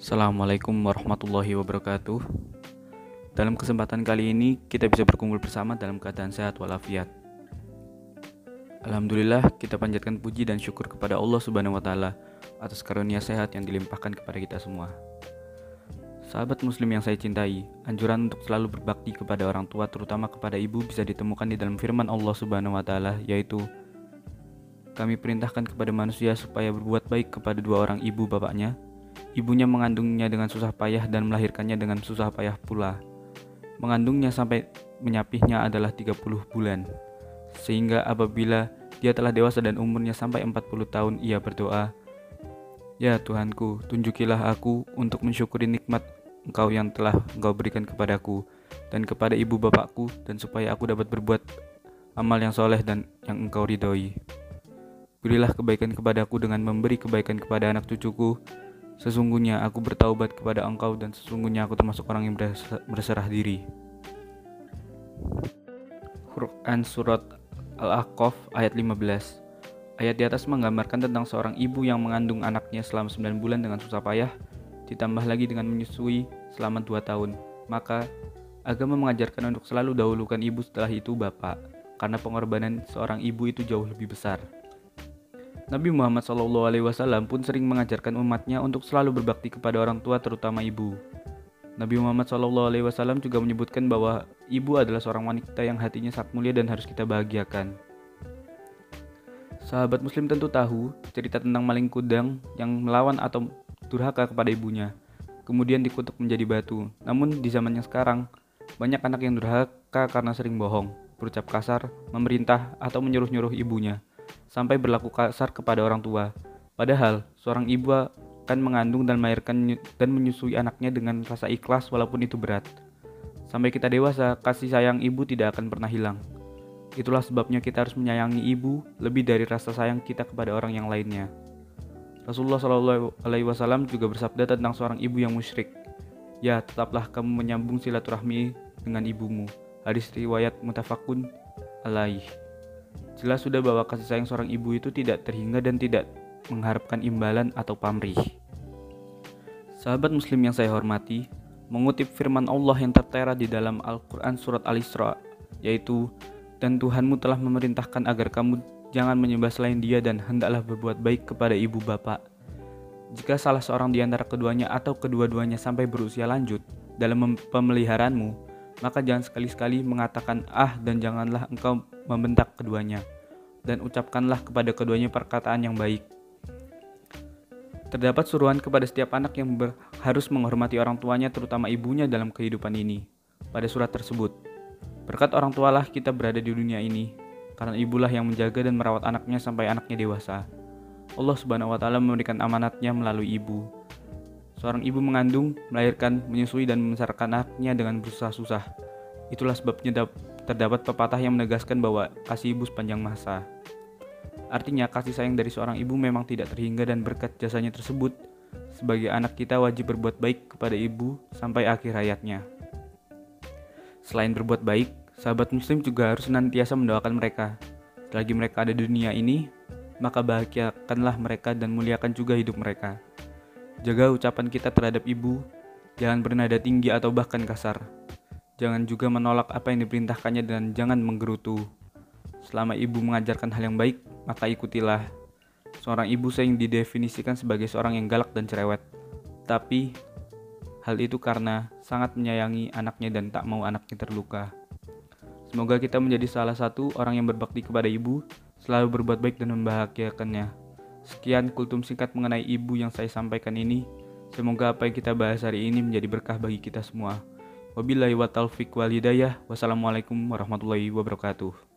Assalamualaikum warahmatullahi wabarakatuh. Dalam kesempatan kali ini kita bisa berkumpul bersama dalam keadaan sehat walafiat. Alhamdulillah kita panjatkan puji dan syukur kepada Allah Subhanahu wa taala atas karunia sehat yang dilimpahkan kepada kita semua. Sahabat muslim yang saya cintai, anjuran untuk selalu berbakti kepada orang tua terutama kepada ibu bisa ditemukan di dalam firman Allah Subhanahu wa taala yaitu kami perintahkan kepada manusia supaya berbuat baik kepada dua orang ibu bapaknya Ibunya mengandungnya dengan susah payah dan melahirkannya dengan susah payah pula. Mengandungnya sampai menyapihnya adalah 30 bulan. Sehingga apabila dia telah dewasa dan umurnya sampai 40 tahun ia berdoa, Ya Tuhanku, tunjukilah aku untuk mensyukuri nikmat Engkau yang telah Engkau berikan kepadaku dan kepada ibu bapakku dan supaya aku dapat berbuat amal yang soleh dan yang Engkau ridhoi. Berilah kebaikan kepadaku dengan memberi kebaikan kepada anak cucuku Sesungguhnya aku bertaubat kepada engkau dan sesungguhnya aku termasuk orang yang berserah diri. Quran Surat Al-Ahqaf ayat 15 Ayat di atas menggambarkan tentang seorang ibu yang mengandung anaknya selama 9 bulan dengan susah payah, ditambah lagi dengan menyusui selama 2 tahun. Maka, agama mengajarkan untuk selalu dahulukan ibu setelah itu bapak, karena pengorbanan seorang ibu itu jauh lebih besar. Nabi Muhammad SAW pun sering mengajarkan umatnya untuk selalu berbakti kepada orang tua terutama ibu. Nabi Muhammad SAW juga menyebutkan bahwa ibu adalah seorang wanita yang hatinya sangat mulia dan harus kita bahagiakan. Sahabat muslim tentu tahu cerita tentang maling kudang yang melawan atau durhaka kepada ibunya, kemudian dikutuk menjadi batu. Namun di zaman yang sekarang, banyak anak yang durhaka karena sering bohong, berucap kasar, memerintah, atau menyuruh-nyuruh ibunya sampai berlaku kasar kepada orang tua. Padahal, seorang ibu akan mengandung dan melahirkan dan menyusui anaknya dengan rasa ikhlas walaupun itu berat. Sampai kita dewasa, kasih sayang ibu tidak akan pernah hilang. Itulah sebabnya kita harus menyayangi ibu lebih dari rasa sayang kita kepada orang yang lainnya. Rasulullah Shallallahu Alaihi Wasallam juga bersabda tentang seorang ibu yang musyrik. Ya, tetaplah kamu menyambung silaturahmi dengan ibumu. Hadis riwayat mutafakun alaih. Jelas sudah bahwa kasih sayang seorang ibu itu tidak terhingga dan tidak mengharapkan imbalan atau pamrih. Sahabat muslim yang saya hormati, mengutip firman Allah yang tertera di dalam Al-Quran surat Al-Isra, yaitu, Dan Tuhanmu telah memerintahkan agar kamu jangan menyembah selain dia dan hendaklah berbuat baik kepada ibu bapak. Jika salah seorang di antara keduanya atau kedua-duanya sampai berusia lanjut dalam pemeliharaanmu, maka jangan sekali-sekali mengatakan ah dan janganlah engkau membentak keduanya, dan ucapkanlah kepada keduanya perkataan yang baik. Terdapat suruhan kepada setiap anak yang harus menghormati orang tuanya terutama ibunya dalam kehidupan ini. Pada surat tersebut, berkat orang tualah kita berada di dunia ini, karena ibulah yang menjaga dan merawat anaknya sampai anaknya dewasa. Allah Subhanahu wa taala memberikan amanatnya melalui ibu. Seorang ibu mengandung, melahirkan, menyusui dan membesarkan anaknya dengan bersusah-susah. Itulah sebabnya terdapat pepatah yang menegaskan bahwa kasih ibu sepanjang masa. Artinya, kasih sayang dari seorang ibu memang tidak terhingga dan berkat jasanya tersebut, sebagai anak kita wajib berbuat baik kepada ibu sampai akhir hayatnya. Selain berbuat baik, sahabat muslim juga harus senantiasa mendoakan mereka. Selagi mereka ada di dunia ini, maka bahagiakanlah mereka dan muliakan juga hidup mereka. Jaga ucapan kita terhadap ibu, jangan bernada tinggi atau bahkan kasar. Jangan juga menolak apa yang diperintahkannya dan jangan menggerutu. Selama ibu mengajarkan hal yang baik, maka ikutilah. Seorang ibu sering didefinisikan sebagai seorang yang galak dan cerewet. Tapi, hal itu karena sangat menyayangi anaknya dan tak mau anaknya terluka. Semoga kita menjadi salah satu orang yang berbakti kepada ibu, selalu berbuat baik dan membahagiakannya. Sekian kultum singkat mengenai ibu yang saya sampaikan ini. Semoga apa yang kita bahas hari ini menjadi berkah bagi kita semua. Wabillahi wa taufiq wal hidayah. Wassalamualaikum warahmatullahi wabarakatuh.